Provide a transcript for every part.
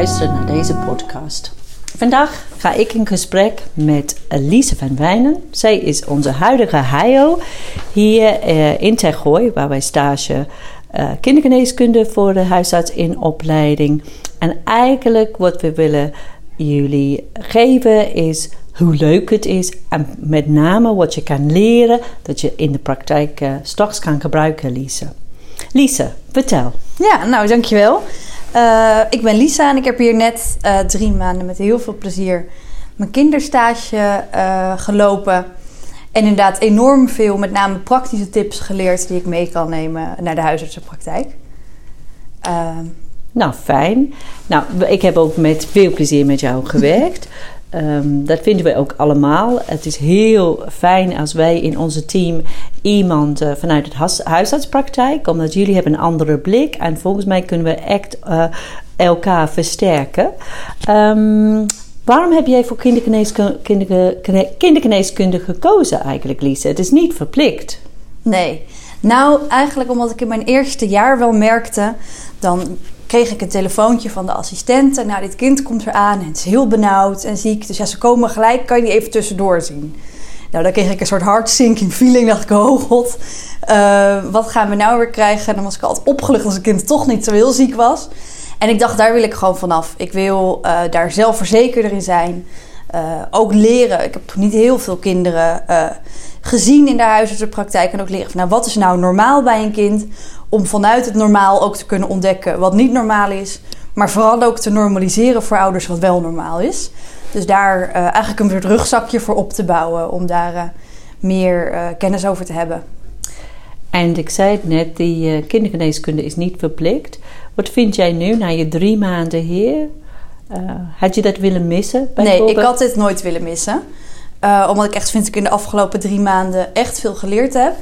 Luistert naar deze podcast. Vandaag ga ik in gesprek met Lise van Wijnen. Zij is onze huidige HIO hier uh, in Tergooi, waar wij stage uh, kindergeneeskunde voor de huisarts in opleiding. En eigenlijk wat we willen jullie geven is hoe leuk het is en met name wat je kan leren dat je in de praktijk uh, straks kan gebruiken, Lise. Lise, vertel. Ja, nou dankjewel. Uh, ik ben Lisa en ik heb hier net uh, drie maanden met heel veel plezier mijn kinderstage uh, gelopen. En inderdaad enorm veel, met name praktische tips geleerd die ik mee kan nemen naar de huisartsenpraktijk. nou, fijn. Nou, ik heb ook met veel plezier met jou gewerkt. Um, dat vinden we ook allemaal. Het is heel fijn als wij in onze team iemand uh, vanuit het huisartspraktijk, omdat jullie hebben een andere blik en volgens mij kunnen we echt uh, elkaar versterken. Um, waarom heb jij voor kindergeneeskunde, gekozen eigenlijk, Lise? Het is niet verplicht. Nee. Nou, eigenlijk omdat ik in mijn eerste jaar wel merkte, dan kreeg ik een telefoontje van de assistente. Nou, dit kind komt eraan en is heel benauwd en ziek. Dus ja, ze komen gelijk, kan je die even tussendoor zien. Nou, dan kreeg ik een soort hartsinking feeling. Dacht ik, oh god, uh, wat gaan we nou weer krijgen? En dan was ik altijd opgelucht als het kind toch niet zo heel ziek was. En ik dacht, daar wil ik gewoon vanaf. Ik wil uh, daar zelfverzekerder in zijn. Uh, ook leren. Ik heb niet heel veel kinderen gezien in de huisartsenpraktijk. En ook leren van, nou, wat is nou normaal bij een kind? Om vanuit het normaal ook te kunnen ontdekken wat niet normaal is. Maar vooral ook te normaliseren voor ouders wat wel normaal is. Dus daar uh, eigenlijk een soort rugzakje voor op te bouwen. Om daar uh, meer uh, kennis over te hebben. En ik zei het net, die kindergeneeskunde is niet verplicht. Wat vind jij nu, na je drie maanden hier? had je dat willen missen? Nee, ik had dit nooit willen missen. omdat ik echt vind dat ik in de afgelopen drie maanden echt veel geleerd heb.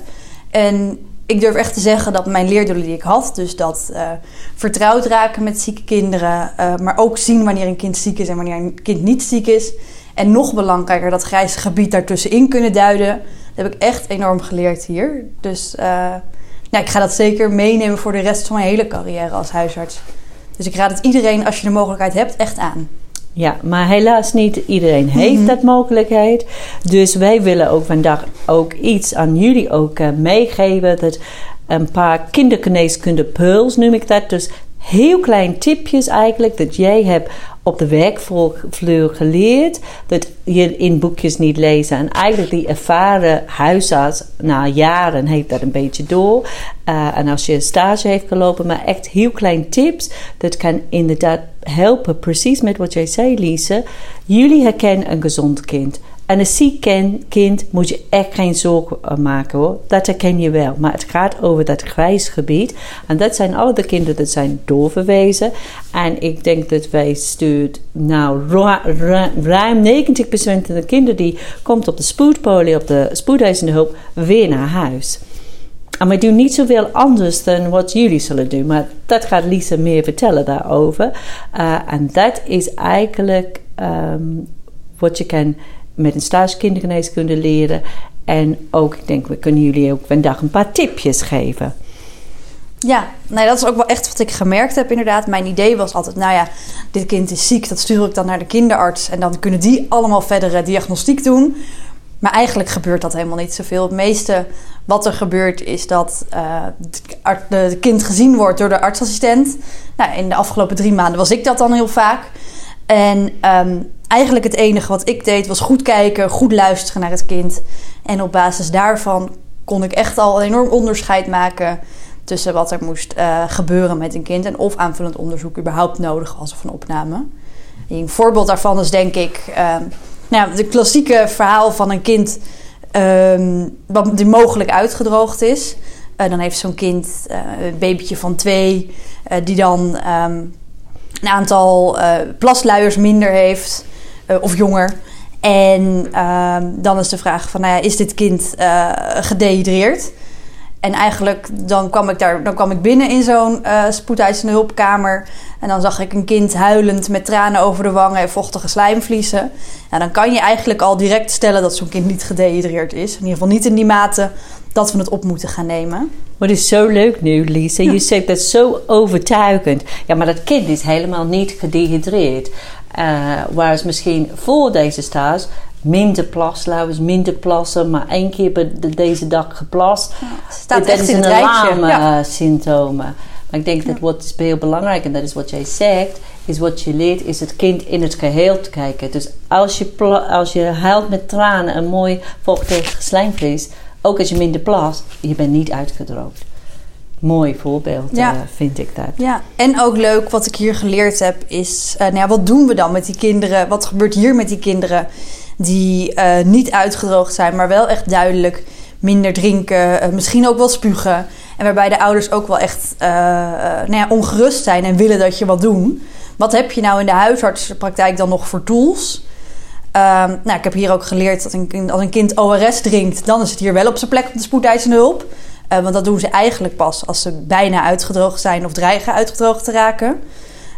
En ik durf echt te zeggen dat mijn leerdoelen die ik had, dus dat uh, vertrouwd raken met zieke kinderen, uh, maar ook zien wanneer een kind ziek is en wanneer een kind niet ziek is. En nog belangrijker, dat grijze gebied daartussenin kunnen duiden. Dat heb ik echt enorm geleerd hier. Dus uh, nou, ik ga dat zeker meenemen voor de rest van mijn hele carrière als huisarts. Dus ik raad het iedereen, als je de mogelijkheid hebt, echt aan. Ja, maar helaas niet iedereen heeft mm -hmm. dat mogelijkheid. Dus wij willen ook vandaag ook iets aan jullie ook uh, meegeven. Dat een paar kindergeneeskunde pearls noem ik dat. Dus heel klein tipjes eigenlijk dat jij hebt op de werkvloer geleerd. Dat je in boekjes niet lezen. En eigenlijk die ervaren huisarts na jaren heeft dat een beetje door. Uh, en als je stage heeft gelopen, maar echt heel klein tips. Dat kan inderdaad helpen. Precies met wat jij zei, Lise. Jullie herkennen een gezond kind. En een ziek kind moet je echt geen zorgen maken hoor. Dat herken je wel. Maar het gaat over dat grijs gebied. En dat zijn alle de kinderen dat zijn doorverwezen. En ik denk dat wij stuurt nou ruim 90% van de kinderen die komt op de spoedpolie, op de spoedeisende hulp, weer naar huis. En wij doen niet zoveel anders dan wat jullie zullen doen. Maar dat gaat Lisa meer vertellen daarover. Uh, en dat is eigenlijk um, wat je kan met een stage kindergeneeskunde leren. En ook, ik denk, we kunnen jullie ook vandaag een paar tipjes geven. Ja, nee, dat is ook wel echt wat ik gemerkt heb inderdaad. Mijn idee was altijd, nou ja, dit kind is ziek, dat stuur ik dan naar de kinderarts. En dan kunnen die allemaal verdere diagnostiek doen. Maar eigenlijk gebeurt dat helemaal niet zoveel. Het meeste wat er gebeurt is dat uh, het kind gezien wordt door de artsassistent. Nou, in de afgelopen drie maanden was ik dat dan heel vaak. En um, eigenlijk het enige wat ik deed was goed kijken, goed luisteren naar het kind. En op basis daarvan kon ik echt al een enorm onderscheid maken tussen wat er moest uh, gebeuren met een kind en of aanvullend onderzoek überhaupt nodig was of een opname. Een voorbeeld daarvan is denk ik uh, nou, de klassieke verhaal van een kind um, die mogelijk uitgedroogd is. Uh, dan heeft zo'n kind uh, een babytje van twee, die dan een aantal plasluiers minder heeft of jonger. En uh, dan is de vraag van, nou ja, is dit kind uh, gedehydreerd? En eigenlijk dan kwam ik, daar, dan kwam ik binnen in zo'n uh, spoedeisende hulpkamer. En dan zag ik een kind huilend met tranen over de wangen en vochtige slijmvliezen. Ja, dan kan je eigenlijk al direct stellen dat zo'n kind niet gedehydreerd is. In ieder geval niet in die mate dat we het op moeten gaan nemen. Het is zo leuk nu, Lisa. Je zegt dat zo overtuigend. Ja, maar dat kind is helemaal niet gedehydreerd. Uh, whereas misschien voor deze stage minder plasluis, minder plassen, maar één keer per deze dag geplast. Ja, staat dat echt is in een het rijtje. alarm symptomen. Maar ik denk dat wat is heel belangrijk, en dat is wat jij zegt, is wat je leert, is het kind in het geheel te kijken. Dus als je, als je huilt met tranen een mooi vochtig slijmvlies, ook als je minder plast, je bent niet uitgedroogd. Mooi voorbeeld, Ja. eh, vind ik dat. Ja, en ook leuk wat ik hier geleerd heb is, eh, nou ja, wat doen we dan met die kinderen? Wat gebeurt hier met die kinderen die eh, niet uitgedroogd zijn, maar wel echt duidelijk minder drinken, misschien ook wel spugen. En waarbij de ouders ook wel echt nou ja, ongerust zijn en willen dat je wat doen. Wat heb je nou in de huisartsenpraktijk dan nog voor tools? Ehm, nou, ik heb hier ook geleerd dat een, als een kind ORS drinkt, dan is het hier wel op zijn plek op de spoedeisende hulp. Eh, want dat doen ze eigenlijk pas als ze bijna uitgedroogd zijn of dreigen uitgedroogd te raken.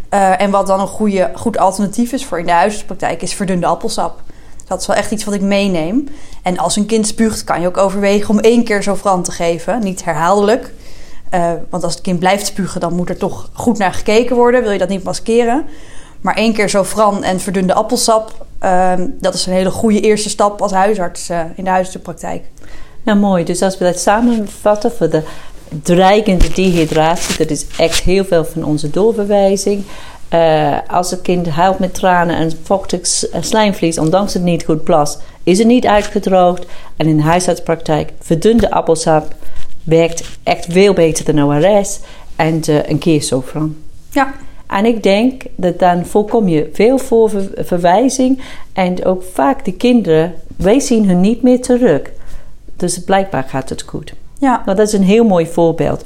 Eh, en wat dan een goede, goed alternatief is voor in de huisartspraktijk is verdunde appelsap. Dat is wel echt iets wat ik meeneem. En als een kind spuugt, kan je ook overwegen om één keer Zofran te geven. Niet herhaaldelijk. Eh, want als het kind blijft spugen, dan moet er toch goed naar gekeken worden. Wil je dat niet maskeren? Maar één keer Zofran en verdunde appelsap, ehm, dat is een hele goede eerste stap als huisarts eh, in de huisartspraktijk. Nou, mooi. Dus als we dat samenvatten voor de dreigende dehydratie, dat is echt heel veel van onze doorverwijzing. Eh, als het kind huilt met tranen en vochtig slijmvlies, ondanks het niet goed plast, is het niet uitgedroogd. En in de huisartspraktijk, verdunde appelsap werkt echt veel beter dan ORS en eh, een keer Sofran. Ja, En ik denk dat dan voorkom je veel voor ver- verwijzing. En ook vaak de kinderen, wij zien hun niet meer terug. Dus blijkbaar gaat het goed. ja, Nou, dat is een heel mooi voorbeeld.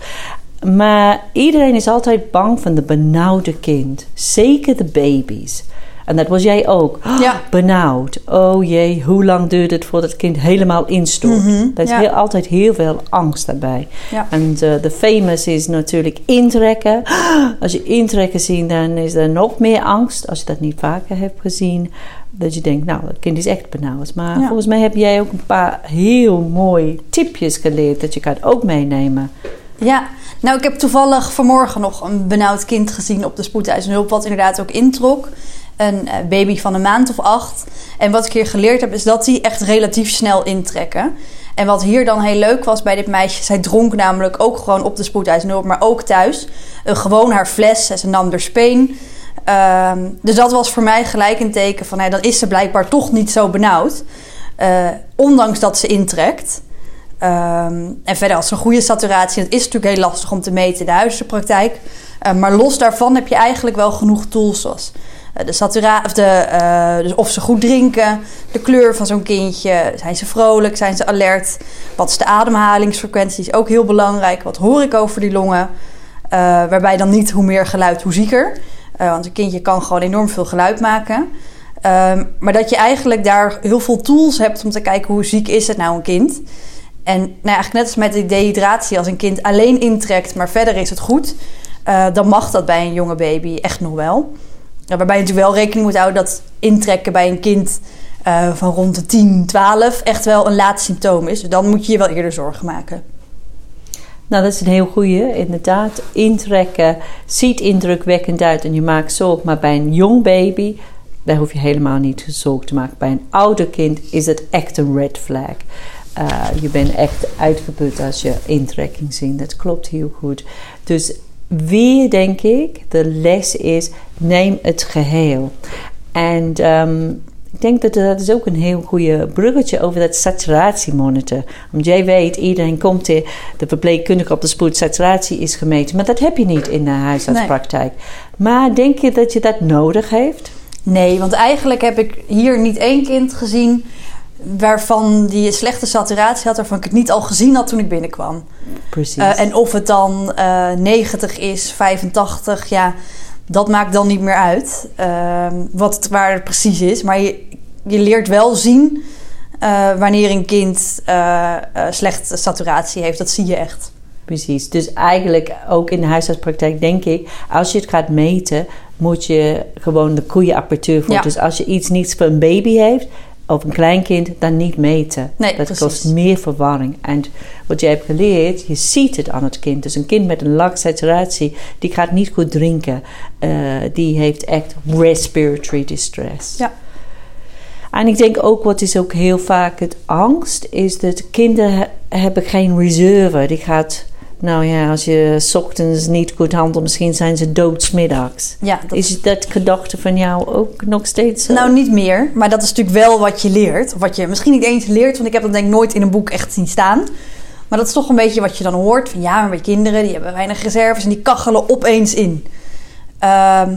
Maar iedereen is altijd bang van de benauwde kind. Zeker de baby's. En dat was jij ook. Ja. Benauwd. Oh jee, hoe lang duurt het voordat het kind helemaal instort? Dat is ja. heel, altijd heel veel angst daarbij. Ja. En eh, de famous is natuurlijk intrekken. Als je intrekken ziet, dan is er nog meer angst. Als je dat niet vaker hebt gezien. Dat je denkt, nou, het kind is echt benauwd. Maar volgens mij heb jij ook een paar heel mooie tipjes geleerd. Dat je kan ook meenemen. Ja, nou ik heb toevallig vanmorgen nog een benauwd kind gezien op de spoedeisende hulp, wat inderdaad ook introk. Een eh, baby van een maand of acht. En wat ik hier geleerd heb, is dat die echt relatief snel intrekken. En wat hier dan heel leuk was bij dit meisje, zij dronk namelijk ook gewoon op de spoedeisende hulp, maar ook thuis. Eh, gewoon haar fles en ze nam er speen. Ehm, dus dat was voor mij gelijk een teken van, hé, dan is ze blijkbaar toch niet zo benauwd. Eh, ondanks dat ze intrekt. Ehm, en verder als een goede saturatie. Het is natuurlijk heel lastig om te meten in de huisartsenpraktijk. Uh, maar los daarvan heb je eigenlijk wel genoeg tools zoals eh, de saturatie, of, de, eh, dus of ze goed drinken, de kleur van zo'n kindje, zijn ze vrolijk, zijn ze alert, wat is de ademhalingsfrequentie, is ook heel belangrijk, wat hoor ik over die longen, Eh, waarbij dan niet hoe meer geluid, hoe zieker, Eh, want een kindje kan gewoon enorm veel geluid maken. Ehm, maar dat je eigenlijk daar heel veel tools hebt om te kijken hoe ziek is het nou een kind. En nou eigenlijk net als met die dehydratie, als een kind alleen intrekt, maar verder is het goed, eh, dan mag dat bij een jonge baby echt nog wel. Waarbij je natuurlijk wel rekening moet houden dat intrekken bij een kind eh, van rond de 10, 12 echt wel een laat symptoom is. Dan moet je je wel eerder zorgen maken. Nou, dat is een heel goeie. Inderdaad, intrekken ziet indrukwekkend uit en je maakt zorg. Maar bij een jong baby, daar hoef je helemaal niet zorgen te maken. Bij een ouder kind is het echt een red flag. Uh, je bent echt uitgeput als je intrekking ziet. Dat klopt heel goed. Dus weer denk ik, de les is, neem het geheel. En um, ik denk dat dat is ook een heel goede bruggetje over dat saturatiemonitor. Want jij weet, iedereen komt hier, de verpleegkundige op de spoed, saturatie is gemeten. Maar dat heb je niet in de huisartspraktijk. Nee. Maar denk je dat je dat nodig heeft? Nee, want eigenlijk heb ik hier niet één kind gezien waarvan die slechte saturatie had, waarvan ik het niet al gezien had toen ik binnenkwam. Precies. Uh, en of het dan uh, 90 is, 85, ja, dat maakt dan niet meer uit uh, wat het, waar het precies is. Maar je, je leert wel zien uh, wanneer een kind slechte saturatie heeft. Dat zie je echt. Precies. Dus eigenlijk ook in de huisartspraktijk denk ik, als je het gaat meten, moet je gewoon de goede apparatuur voor. Ja. Dus als je iets niet voor een baby heeft, of een kleinkind dan niet meten. Nee, dat precies. kost meer verwarring. En wat jij hebt geleerd, je ziet het aan het kind. Dus een kind met een lage saturatie, die gaat niet goed drinken. Eh, die heeft echt respiratory distress. Ja. En ik denk ook, wat is ook heel vaak het angst, is dat kinderen he- hebben geen reserve. Die gaat, nou ja, als je 's ochtends niet goed handelt, misschien zijn ze doodsmiddags. Ja, dat Is dat gedachte van jou ook nog steeds zo? Nou, niet meer. Maar dat is natuurlijk wel wat je leert. Of wat je misschien niet eens leert, want ik heb dat denk ik nooit in een boek echt zien staan. Maar dat is toch een beetje wat je dan hoort. Van ja, maar bij kinderen, die hebben weinig reserves en die kachelen opeens in. Ehm,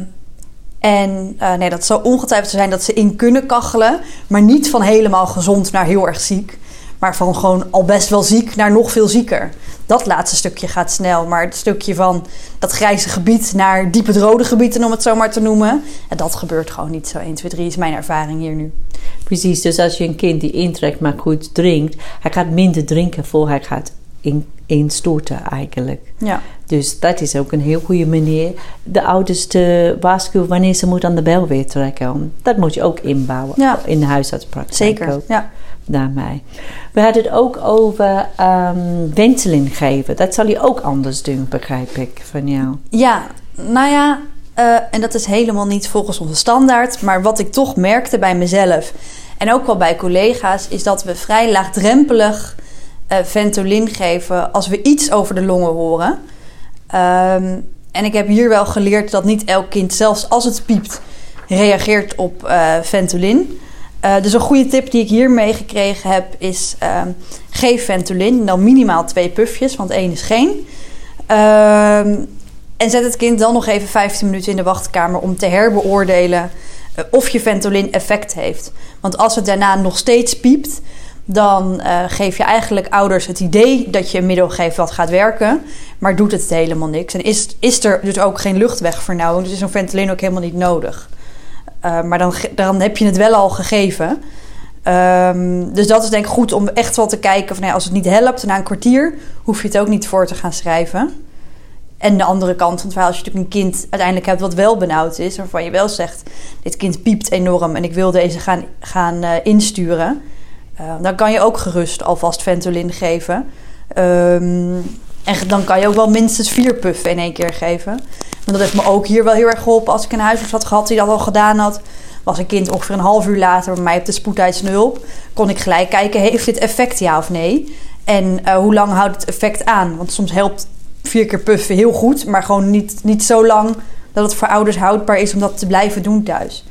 en eh, nee, dat zou ongetwijfeld zijn dat ze in kunnen kachelen. Maar niet van helemaal gezond naar heel erg ziek. Maar van gewoon al best wel ziek naar nog veel zieker. Dat laatste stukje gaat snel. Maar het stukje van dat grijze gebied naar diep het rode gebied, om het zo maar te noemen. Ja, dat gebeurt gewoon niet zo 1, 2, 3 is mijn ervaring hier nu. Precies, dus als je een kind die intrekt maar goed drinkt, hij gaat minder drinken voor hij gaat in, instorten eigenlijk. Ja, Dus dat is ook een heel goede manier. De ouders te waarschuwen wanneer ze moet aan de bel weer trekken. Dat moet je ook inbouwen Ja. in de huisartspraktijk zeker. ook. Ja. Daarmee. We hadden het ook over Ventolin geven. Dat zal je ook anders doen, begrijp ik van jou. Ja, nou ja, eh, en dat is helemaal niet volgens onze standaard. Maar wat ik toch merkte bij mezelf en ook wel bij collega's, is dat we vrij laagdrempelig eh, Ventolin geven als we iets over de longen horen. Ehm, en ik heb hier wel geleerd dat niet elk kind, zelfs als het piept, reageert op eh, Ventolin. Eh, dus een goede tip die ik hier meegekregen heb is: ehm, geef Ventolin, dan minimaal twee pufjes, want één is geen. Ehm, en zet het kind dan nog even 15 minuten in de wachtkamer om te herbeoordelen eh, of je Ventolin effect heeft. Want als het daarna nog steeds piept, dan eh, geef je eigenlijk ouders het idee dat je een middel geeft wat gaat werken, maar doet het helemaal niks. En is, is er dus ook geen luchtwegvernauwing, dus is zo'n Ventolin ook helemaal niet nodig. Eh, maar dan, dan heb je het wel al gegeven. Ehm, dus dat is denk ik goed om echt wel te kijken van nou ja, als het niet helpt na een kwartier, hoef je het ook niet voor te gaan schrijven. En de andere kant van het als je natuurlijk een kind uiteindelijk hebt wat wel benauwd is, waarvan je wel zegt, dit kind piept enorm en ik wil deze gaan, gaan eh, insturen, eh, dan kan je ook gerust alvast Ventolin geven. Ehm, en dan kan je ook wel minstens vier puffen in één keer geven. Want dat heeft me ook hier wel heel erg geholpen. Als ik een huisarts had gehad die dat al gedaan had, was een kind ongeveer een half uur later bij mij op de spoedeisende. Kon ik gelijk kijken, heeft dit effect ja of nee? En eh, hoe lang houdt het effect aan? Want soms helpt vier keer puffen heel goed, maar gewoon niet, niet zo lang dat het voor ouders houdbaar is om dat te blijven doen thuis.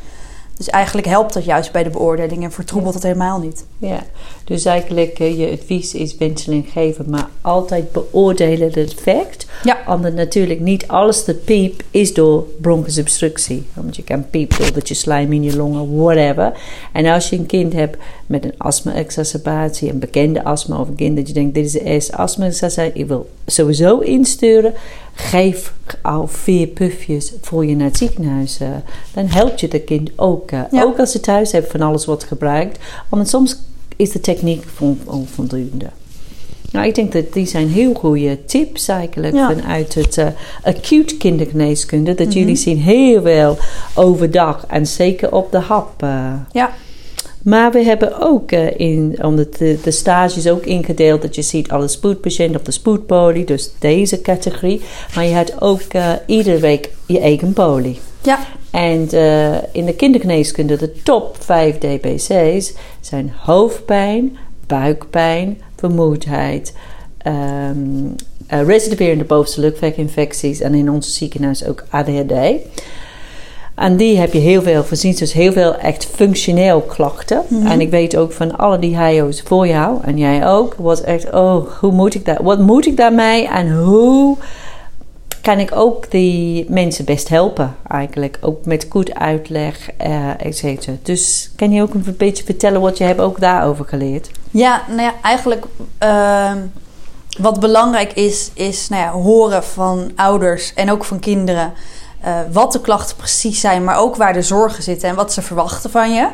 Dus eigenlijk helpt dat juist bij de beoordeling en vertroebelt het helemaal niet. Ja, dus eigenlijk eh, je advies is Ventolin geven, maar altijd beoordelen het effect. Ja. Omdat natuurlijk niet alles dat piep is door bronchusobstructie. Want je kan piepen doordat je slijm in je longen, whatever. En als je een kind hebt met een astma-exacerbatie, een bekende astma of een kind dat je denkt, dit is de eerste astma-exacerbatie, je wil sowieso insturen, geef al vier pufjes voor je naar het ziekenhuis. eh. dan helpt je dat kind ook. eh. Ja. Ook als ze thuis hebben van alles wat gebruikt. Want soms is de techniek on- onvoldoende. Nou, ik denk dat die zijn heel goede tips eigenlijk Ja. vanuit het eh, acute kindergeneeskunde. Dat Mhm. jullie zien heel veel overdag en zeker op de hap. Ja, Maar we hebben ook eh, in, omdat de, de stages ook ingedeeld dat je ziet alle spoedpatiënten op de spoedpolie, dus deze categorie. Maar je hebt ook eh, iedere week je eigen poli. ja, En eh, in de kindergeneeskunde, de top 5 DBC's zijn hoofdpijn, buikpijn, vermoeidheid, ehm eh, residuerende bovenste luchtweginfecties en in ons ziekenhuis ook ADHD. En die heb je heel veel voorzien, dus heel veel echt functioneel klachten. En ik weet ook van alle die HIO's voor jou en jij ook, was echt, oh, hoe moet ik dat, wat moet ik daarmee en hoe kan ik ook die mensen best helpen eigenlijk. Ook met goed uitleg, eh et cetera. Dus kan je ook een beetje vertellen wat je hebt ook daarover geleerd? Ja, nou ja, eigenlijk ehm, wat belangrijk is, is nou ja, horen van ouders en ook van kinderen eh, wat de klachten precies zijn, maar ook waar de zorgen zitten en wat ze verwachten van je.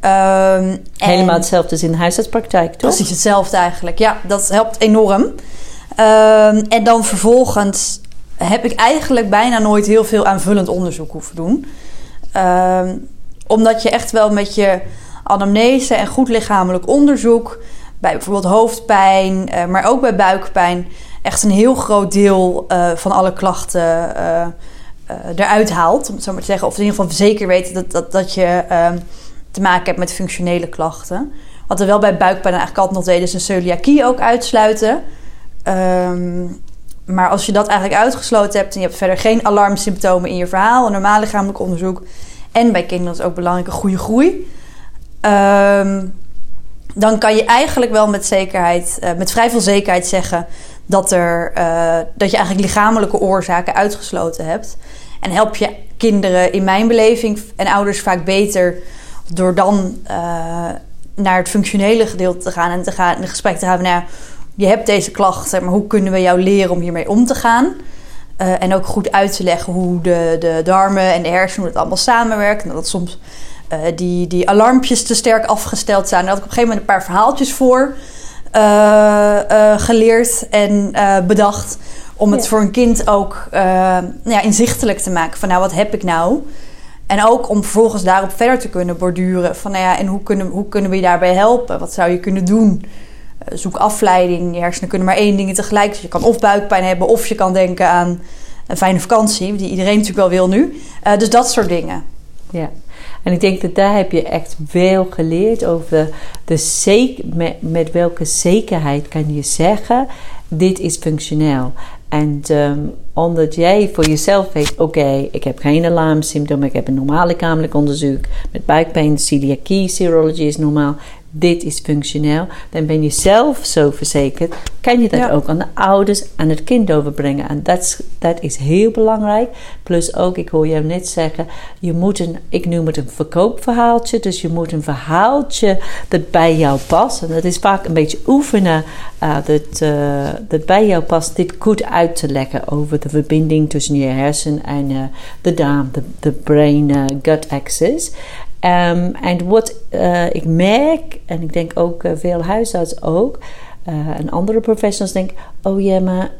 Ehm, en- Helemaal hetzelfde als in de huisartspraktijk, toch? Precies hetzelfde eigenlijk. Ja, dat helpt enorm. Ehm, en dan vervolgens heb ik eigenlijk bijna nooit heel veel aanvullend onderzoek hoeven doen. Ehm, omdat je echt wel met je anamnese en goed lichamelijk onderzoek bij bijvoorbeeld hoofdpijn, uh, maar ook bij buikpijn, echt een heel groot deel uh, van alle klachten uh, eruit haalt. Om het zo maar te zeggen. Of in ieder geval zeker weten dat, dat, dat je ehm, te maken hebt met functionele klachten. Wat we wel bij buikpijn eigenlijk altijd nog deden, is een celiakie ook uitsluiten. Um, maar als je dat eigenlijk uitgesloten hebt en je hebt verder geen alarmsymptomen in je verhaal, een normaal lichamelijk onderzoek en bij kinderen is ook belangrijk een goede groei. Um, dan kan je eigenlijk wel met zekerheid, uh, met vrij veel zekerheid zeggen dat, er, uh, dat je eigenlijk lichamelijke oorzaken uitgesloten hebt. En help je kinderen in mijn beleving en ouders vaak beter door dan uh, naar het functionele gedeelte te gaan en te gaan een gesprek te hebben. Nou, je hebt deze klachten, maar hoe kunnen we jou leren om hiermee om te gaan? Uh, en ook goed uit te leggen hoe de, de darmen en de hersenen het allemaal samenwerken. En dat soms uh, die, die alarmpjes te sterk afgesteld zijn. Daar had ik op een gegeven moment een paar verhaaltjes voor geleerd en bedacht. Om het ja. voor een kind ook ja, inzichtelijk te maken. Van nou, wat heb ik nou? En ook om vervolgens daarop verder te kunnen borduren. Van nou ja, en hoe kunnen, hoe kunnen we je daarbij helpen? Wat zou je kunnen doen? zoek afleiding. Je hersenen kunnen maar één ding tegelijk. Dus je kan of buikpijn hebben of je kan denken aan een fijne vakantie. Die iedereen natuurlijk wel wil nu. dus dat soort dingen. Ja. En ik denk dat daar heb je echt veel geleerd over de zeker, met, met welke zekerheid kan je zeggen: dit is functioneel. En um, omdat jij voor jezelf weet, oké, okay, ik heb geen alarmsymptomen, ik heb een normaal lichamelijk onderzoek. Met buikpijn, celiakie, serology is normaal dit is functioneel, dan ben je zelf zo verzekerd, kan je dat ja. ook aan de ouders, aan het kind overbrengen. En dat, is heel belangrijk. Plus ook, ik hoor jou net zeggen, je moet een, ik noem het een verkoopverhaaltje, dus je moet een verhaaltje dat bij jou past. En dat is vaak een beetje oefenen, uh, dat, uh, dat bij jou past, dit goed uit te leggen over de verbinding tussen je hersen en uh, de darm, de, de brain-gut axis. Um, en wat uh, ik merk, en ik denk ook uh, veel huisartsen ook, uh, en andere professionals denken: oh ja, maar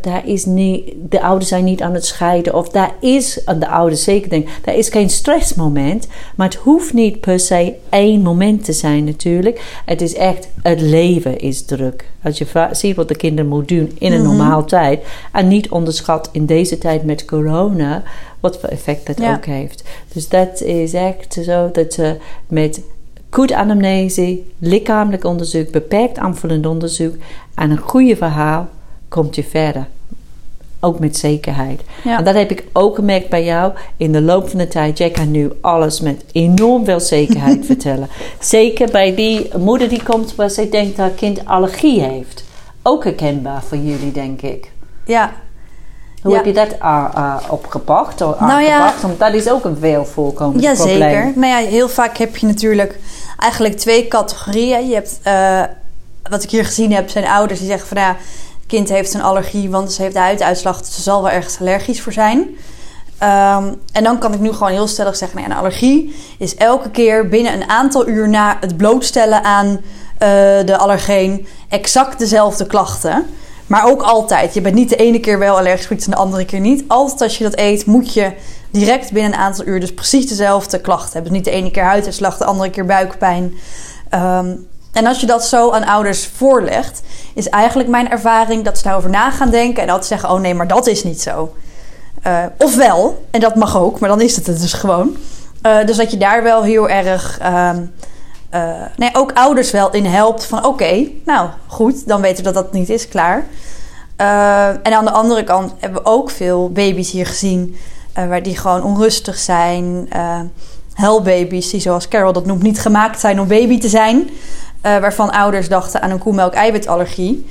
daar is niet, de ouders zijn niet aan het scheiden. Of daar is, de ouders zeker denken, daar is geen stressmoment. Maar het hoeft niet per se één moment te zijn, natuurlijk. Het is echt, het leven is druk. Als je ziet wat de kinderen moeten doen in een mm -hmm. normaal tijd. En niet onderschat in deze tijd met corona wat voor effect dat ja. ook heeft. Dus dat is echt zo dat ze met goed anamnese, lichamelijk onderzoek, beperkt aanvullend onderzoek en een goede verhaal komt je verder. Ook met zekerheid. Ja. En dat heb ik ook gemerkt bij jou in de loop van de tijd. Jij kan nu alles met enorm veel zekerheid vertellen. Zeker bij die moeder die komt waar ze denkt dat haar kind allergie heeft. Ook herkenbaar voor jullie, denk ik. Ja, hoe ja. heb je dat uh, uh, opgepakt? Of nou ja, Want dat is ook een veel voorkomend ja, probleem. Zeker. Nou ja, heel vaak heb je natuurlijk eigenlijk twee categorieën. Je hebt, uh, wat ik hier gezien heb, zijn ouders die zeggen van ja, het kind heeft een allergie, want ze heeft de huiduitslag, dus ze zal wel ergens allergisch voor zijn. Um, en dan kan ik nu gewoon heel stellig zeggen: nou, een allergie is elke keer binnen een aantal uur na het blootstellen aan uh, de allergeen exact dezelfde klachten. Maar ook altijd. Je bent niet de ene keer wel allergisch voor en de andere keer niet. Altijd als je dat eet, moet je direct binnen een aantal uur dus precies dezelfde klachten hebben. Dus niet de ene keer huiduitslag, de andere keer buikpijn. Um, en als je dat zo aan ouders voorlegt, is eigenlijk mijn ervaring dat ze daarover na gaan denken en altijd zeggen: Oh nee, maar dat is niet zo. Uh, of wel, en dat mag ook, maar dan is het het dus gewoon. Uh, dus dat je daar wel heel erg. Um, uh, nee, ook ouders wel in helpt van oké, nou goed, dan weten we dat dat niet is, klaar. Uh, en aan de andere kant hebben we ook veel baby's hier gezien uh, waar die gewoon onrustig zijn. helbaby's die zoals Carol dat noemt niet gemaakt zijn om baby te zijn. waarvan ouders dachten aan een koemelk-eiwitallergie.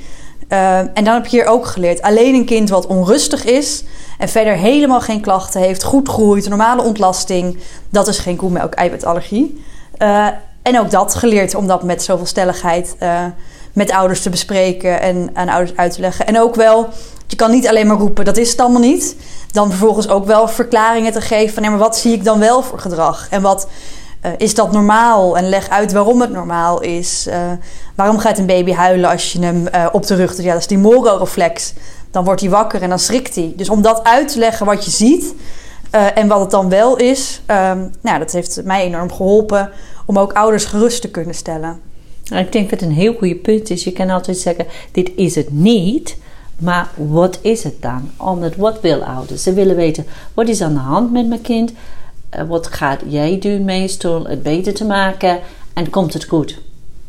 en dan heb je hier ook geleerd, alleen een kind wat onrustig is en verder helemaal geen klachten heeft, goed groeit, normale ontlasting, dat is geen koemelk-eiwitallergie. En ook dat geleerd om dat met zoveel stelligheid uh, met ouders te bespreken en aan ouders uit te leggen. En ook wel, je kan niet alleen maar roepen, dat is het allemaal niet. Dan vervolgens ook wel verklaringen te geven van, nee, maar wat zie ik dan wel voor gedrag? En wat uh, is dat normaal? En leg uit waarom het normaal is. Uh, waarom gaat een baby huilen als je hem op de rug doet? Ja, dat is die moro-reflex. Dan wordt hij wakker en dan schrikt hij. Dus om dat uit te leggen wat je ziet... Uh, en wat het dan wel is, um, nou, dat heeft mij enorm geholpen om ook ouders gerust te kunnen stellen. Ik denk dat het een heel goede punt is. Je kan altijd zeggen: dit is het niet. Maar wat is het dan? Omdat wat wil ouders? Ze willen weten: wat is aan de hand met mijn kind? Uh, wat gaat jij doen meestal het beter te maken? En komt het goed?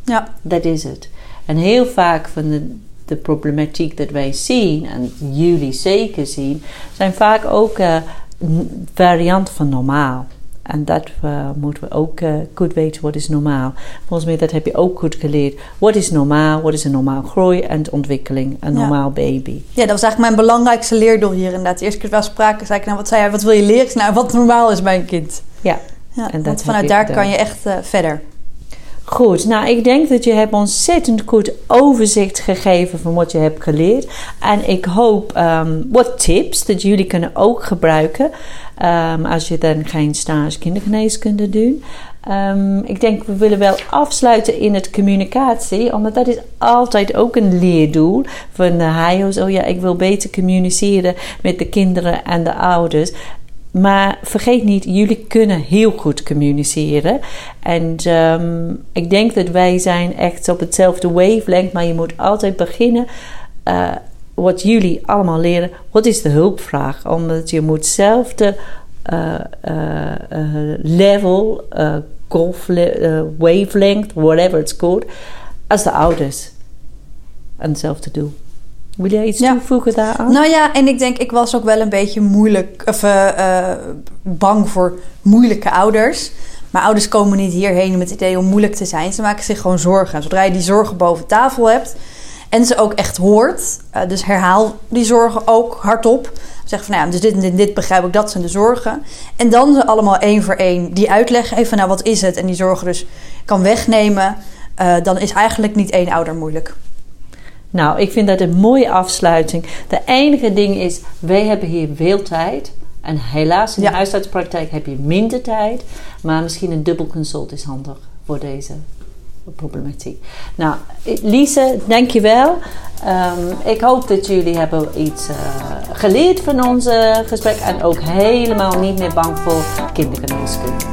Ja. Dat is het. En heel vaak van de, de problematiek dat wij zien, en jullie zeker zien, zijn vaak ook uh, varianten van normaal. En dat uh, moeten we ook uh, goed weten, wat is normaal. Volgens mij, dat heb je ook goed geleerd. Wat is normaal? Wat is een normaal groei en ontwikkeling? Een normaal baby. Ja, dat was eigenlijk mijn belangrijkste leerdoel hier inderdaad. De eerste keer was sprake, zei ik, nou, wat zei jij, wat wil je leren? Nou, wat normaal is bij een kind. Ja. ja en dat vanuit daar kan je echt uh, verder. Goed, nou ik denk dat je hebt ontzettend goed overzicht gegeven van wat je hebt geleerd. En ik hoop um, wat tips dat jullie kunnen ook gebruiken um, als je dan geen stage kindergeneeskunde doet. Um, ik denk we willen wel afsluiten in het communicatie, omdat dat is altijd ook een leerdoel van de HIO's. Oh ja, ik wil beter communiceren met de kinderen en de ouders. Maar vergeet niet, jullie kunnen heel goed communiceren. En um, ik denk dat wij zijn echt op hetzelfde wavelength. Maar je moet altijd beginnen. Uh, wat jullie allemaal leren. Wat is de hulpvraag? Omdat je moet zelf de uh, uh, level, golf, wavelength, whatever it's called, als de ouders. En hetzelfde doen. Wil jij iets toevoegen daaraan? Nou ja, en ik denk, ik was ook wel een beetje moeilijk, of uh, uh, bang voor moeilijke ouders. Maar ouders komen niet hierheen met het idee om moeilijk te zijn. Ze maken zich gewoon zorgen. Zodra je die zorgen boven tafel hebt en ze ook echt hoort, uh, dus herhaal die zorgen ook hardop. Zeg van, nou ja, dus dit en dit, dit begrijp ik, dat zijn de zorgen. En dan ze allemaal één voor één die uitleggen. Even, nou, wat is het? En die zorgen dus kan wegnemen. dan is eigenlijk niet één ouder moeilijk. Nou, ik vind dat een mooie afsluiting. De enige ding is, wij hebben hier veel tijd. En helaas in de huisartspraktijk heb je minder tijd. Maar misschien een dubbel consult is handig voor deze problematiek. Nou, Lise, dankjewel. Um, ik hoop dat jullie hebben iets uh, geleerd van ons gesprek. En ook helemaal niet meer bang voor kindergeneeskunde.